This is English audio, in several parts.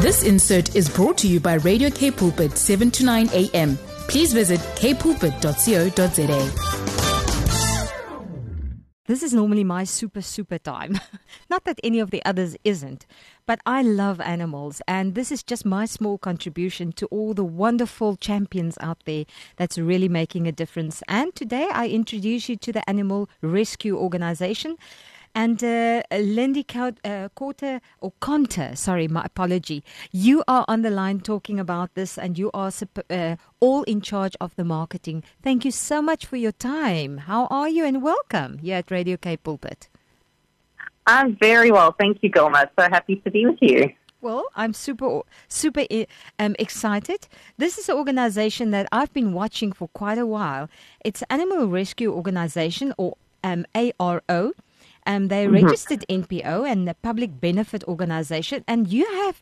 This insert is brought to you by Radio K Pulpit 7 to 9 a.m. Please visit kpulpit.co.za. This is normally my super, super time. Not that any of the others isn't, but I love animals, and this is just my small contribution to all the wonderful champions out there that's really making a difference. And today I introduce you to the Animal Rescue Organization. And uh, Lindy uh, Corter, or Conter, sorry, my apology. You are on the line talking about this, and you are uh, all in charge of the marketing. Thank you so much for your time. How are you, and welcome here at Radio K Pulpit. I'm very well, thank you, Gilma. So happy to be with you. Well, I'm super, super um, excited. This is an organization that I've been watching for quite a while. It's Animal Rescue Organization, or um, ARO. Um, they're mm-hmm. registered NPO and a public benefit organization, and you have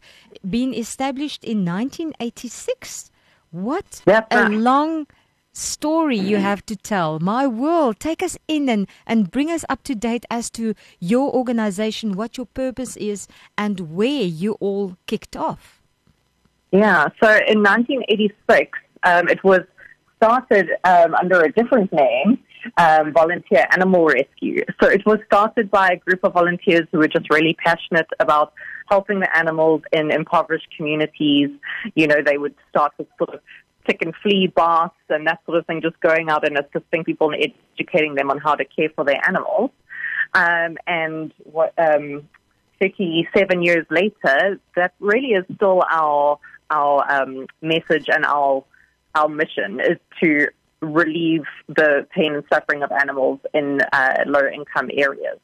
been established in 1986. What That's a right. long story you have to tell. My world, take us in and, and bring us up to date as to your organization, what your purpose is, and where you all kicked off. Yeah, so in 1986, um, it was started um, under a different name um, volunteer animal rescue. So it was started by a group of volunteers who were just really passionate about helping the animals in impoverished communities. You know, they would start with sort of tick and flea baths and that sort of thing, just going out and assisting people and educating them on how to care for their animals. Um, and what, um, 37 years later, that really is still our our um, message and our our mission is to relieve the pain and suffering of animals in uh, low income areas.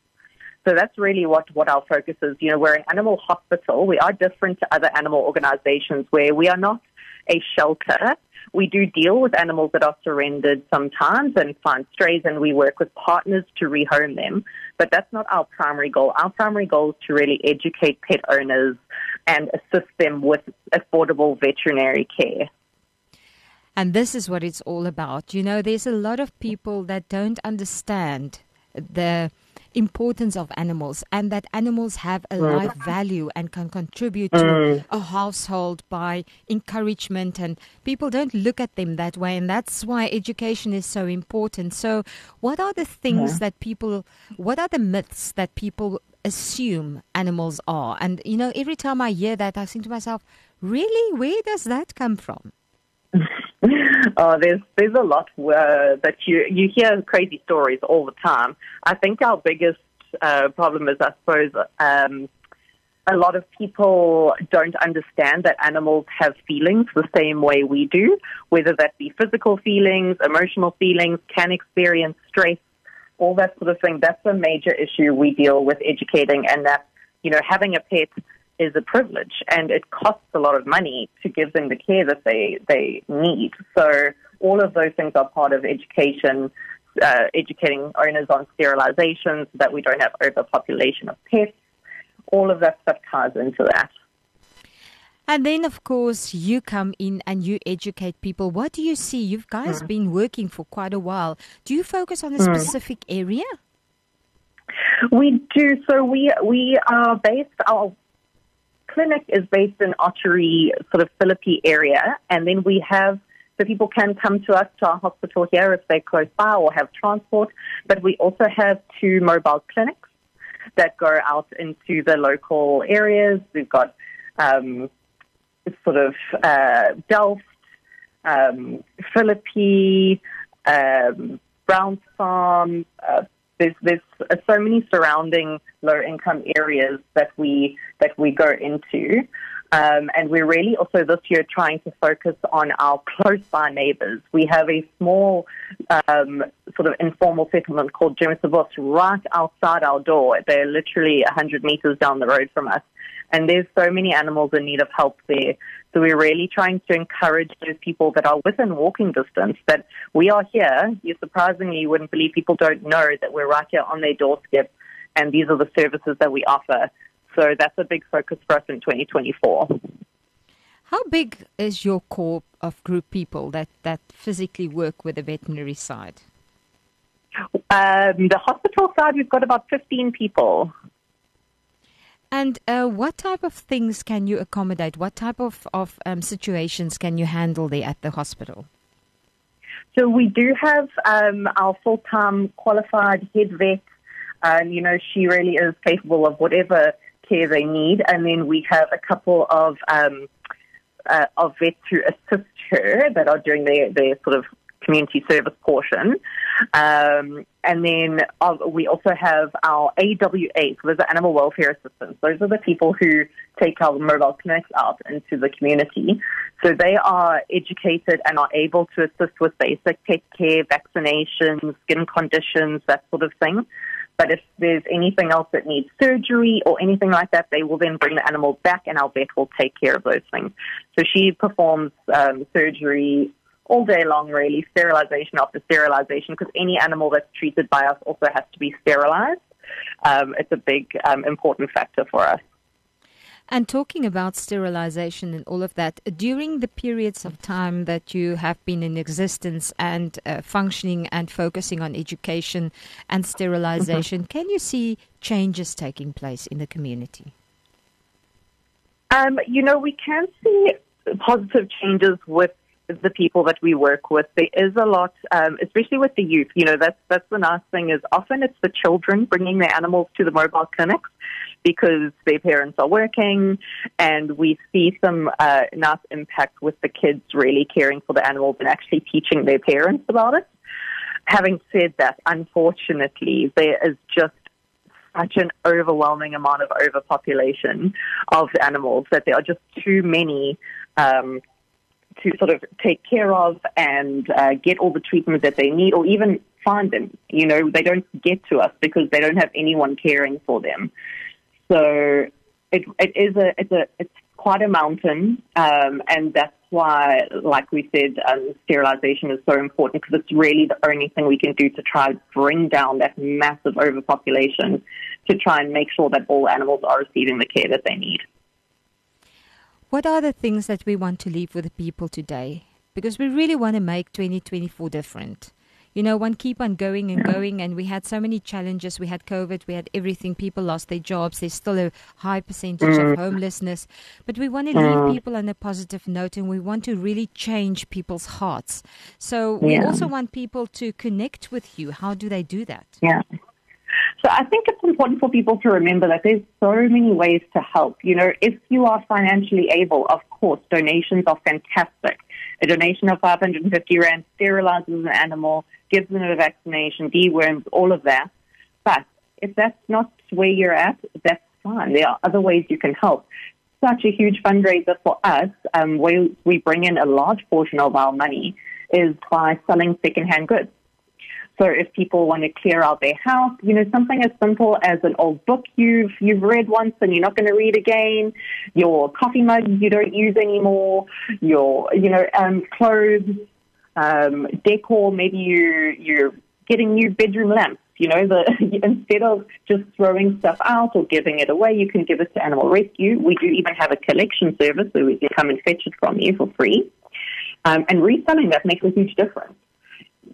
So that's really what, what our focus is. You know, we're an animal hospital. We are different to other animal organizations where we are not a shelter. We do deal with animals that are surrendered sometimes and find strays, and we work with partners to rehome them. But that's not our primary goal. Our primary goal is to really educate pet owners and assist them with affordable veterinary care. And this is what it's all about. You know, there's a lot of people that don't understand the importance of animals and that animals have a life value and can contribute to a household by encouragement. And people don't look at them that way. And that's why education is so important. So what are the things yeah. that people what are the myths that people assume animals are? And you know every time i hear that i think to myself really? Where does that come from oh, there's there's a lot uh, that you you hear crazy stories all the time. I think our biggest uh, problem is, I suppose, um, a lot of people don't understand that animals have feelings the same way we do, whether that be physical feelings, emotional feelings, can experience stress, all that sort of thing. That's a major issue we deal with educating, and that you know having a pet is a privilege and it costs a lot of money to give them the care that they, they need. So all of those things are part of education, uh, educating owners on sterilization so that we don't have overpopulation of pets. All of that stuff ties into that. And then, of course, you come in and you educate people. What do you see? You've guys mm. been working for quite a while. Do you focus on a mm. specific area? We do. So we we are based. Our clinic is based in Ottery, sort of Philippi area, and then we have so people can come to us to our hospital here if they're close by or have transport. But we also have two mobile clinics that go out into the local areas. We've got um, sort of uh, Delft, um, Philippi, um, Browns Farm, uh, there's there's uh, so many surrounding low income areas that we that we go into. Um, and we're really also this year trying to focus on our close by neighbors. We have a small um, sort of informal settlement called Germisabos right outside our door. They're literally 100 meters down the road from us. And there's so many animals in need of help there. So we're really trying to encourage those people that are within walking distance that we are here. You surprisingly you wouldn't believe people don't know that we're right here on their doorstep and these are the services that we offer. So that's a big focus for us in 2024. How big is your core of group people that, that physically work with the veterinary side? Um, the hospital side, we've got about 15 people. And uh, what type of things can you accommodate? What type of, of um, situations can you handle there at the hospital? So we do have um, our full-time qualified head vet. and you know, she really is capable of whatever care they need. And then we have a couple of um, uh, of vets who assist her that are doing their, their sort of community service portion. Um, and then uh, we also have our AWA, so those are animal welfare assistants. Those are the people who take our mobile clinics out into the community. So they are educated and are able to assist with basic pet care, vaccinations, skin conditions, that sort of thing. But if there's anything else that needs surgery or anything like that, they will then bring the animal back and our vet will take care of those things. So she performs um, surgery all day long, really, sterilization after sterilization, because any animal that's treated by us also has to be sterilized. Um, it's a big, um, important factor for us. And talking about sterilization and all of that, during the periods of time that you have been in existence and uh, functioning and focusing on education and sterilization, mm-hmm. can you see changes taking place in the community? Um, you know, we can see positive changes with the people that we work with. There is a lot, um, especially with the youth. You know, that's that's the nice thing is often it's the children bringing their animals to the mobile clinics because their parents are working, and we see some uh, nice impact with the kids really caring for the animals and actually teaching their parents about it. Having said that, unfortunately, there is just such an overwhelming amount of overpopulation of animals that there are just too many um, to sort of take care of and uh, get all the treatment that they need or even find them. You know, they don't get to us because they don't have anyone caring for them. So it, it is a, it's a, it's quite a mountain. Um, and that's why, like we said, um, sterilization is so important because it's really the only thing we can do to try and bring down that massive overpopulation to try and make sure that all animals are receiving the care that they need. What are the things that we want to leave with the people today? Because we really want to make 2024 different. You know, one keep on going and going, and we had so many challenges. We had COVID, we had everything. People lost their jobs. There's still a high percentage of mm. homelessness. But we want to leave mm. people on a positive note, and we want to really change people's hearts. So we yeah. also want people to connect with you. How do they do that? Yeah. So I think it's important for people to remember that there's so many ways to help. You know, if you are financially able, of course, donations are fantastic. A donation of 550 Rand sterilizes an animal, gives them a vaccination, deworms, all of that. But if that's not where you're at, that's fine. There are other ways you can help. Such a huge fundraiser for us, um, where we bring in a large portion of our money, is by selling secondhand goods. So if people want to clear out their house, you know, something as simple as an old book you've you've read once and you're not going to read again, your coffee mug you don't use anymore, your you know um, clothes, um, decor. Maybe you you're getting new bedroom lamps. You know, the instead of just throwing stuff out or giving it away, you can give it to Animal Rescue. We do even have a collection service where we can come and fetch it from you for free. Um, and reselling that makes a huge difference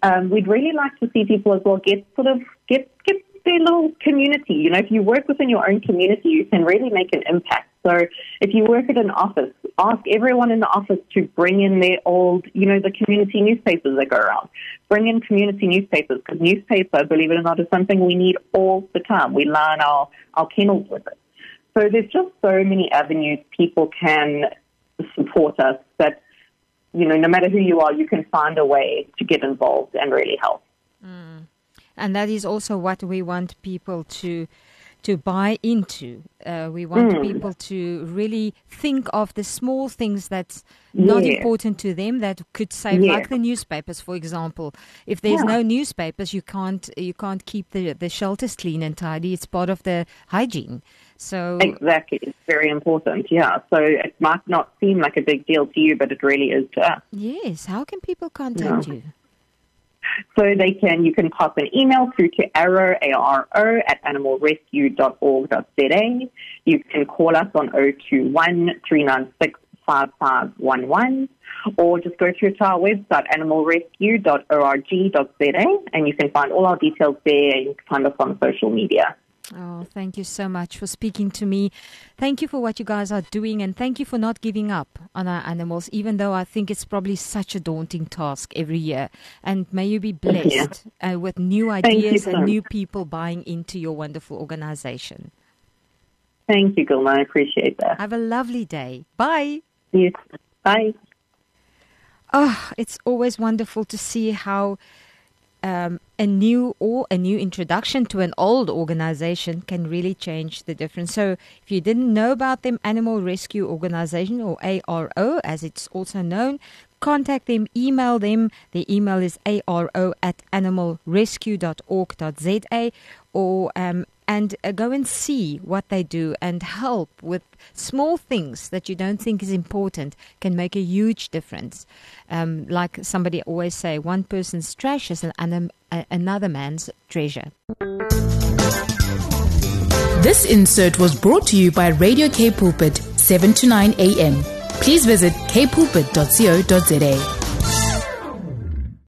um, we'd really like to see people as well get sort of get get their little community. You know, if you work within your own community, you can really make an impact. So if you work at an office, ask everyone in the office to bring in their old, you know, the community newspapers that go around. Bring in community newspapers because newspaper, believe it or not, is something we need all the time. We line our, our kennels with it. So there's just so many avenues people can support us that you know, no matter who you are, you can find a way to get involved and really help. Mm. And that is also what we want people to to buy into. Uh, we want mm. people to really think of the small things that's yeah. not important to them that could save, yeah. like the newspapers, for example. If there's yeah. no newspapers, you can't you can't keep the the shelters clean and tidy. It's part of the hygiene. So exactly, it's very important. Yeah. So it might not seem like a big deal to you, but it really is to us. Yes. How can people contact yeah. you? So they can, you can pop an email through to aro, A-R-O, at animalrescue.org.za. You can call us on 021 396 5511 or just go through to our website, animalrescue.org.za, and you can find all our details there. You can find us on social media. Oh, thank you so much for speaking to me. Thank you for what you guys are doing, and thank you for not giving up on our animals, even though I think it's probably such a daunting task every year. And may you be blessed yeah. uh, with new ideas and new people buying into your wonderful organization. Thank you, Gilma. I appreciate that. Have a lovely day. Bye. You. Bye. Oh, it's always wonderful to see how um, a new or a new introduction to an old organization can really change the difference. So, if you didn't know about them, Animal Rescue Organization or ARO, as it's also known, contact them, email them. The email is aro at animalrescue.org.za or um, and uh, go and see what they do and help with small things that you don't think is important can make a huge difference. Um, like somebody always say, one person's trash is an, an, another man's treasure. This insert was brought to you by Radio K Pulpit, 7 to 9 a.m. Please visit kpulpit.co.za.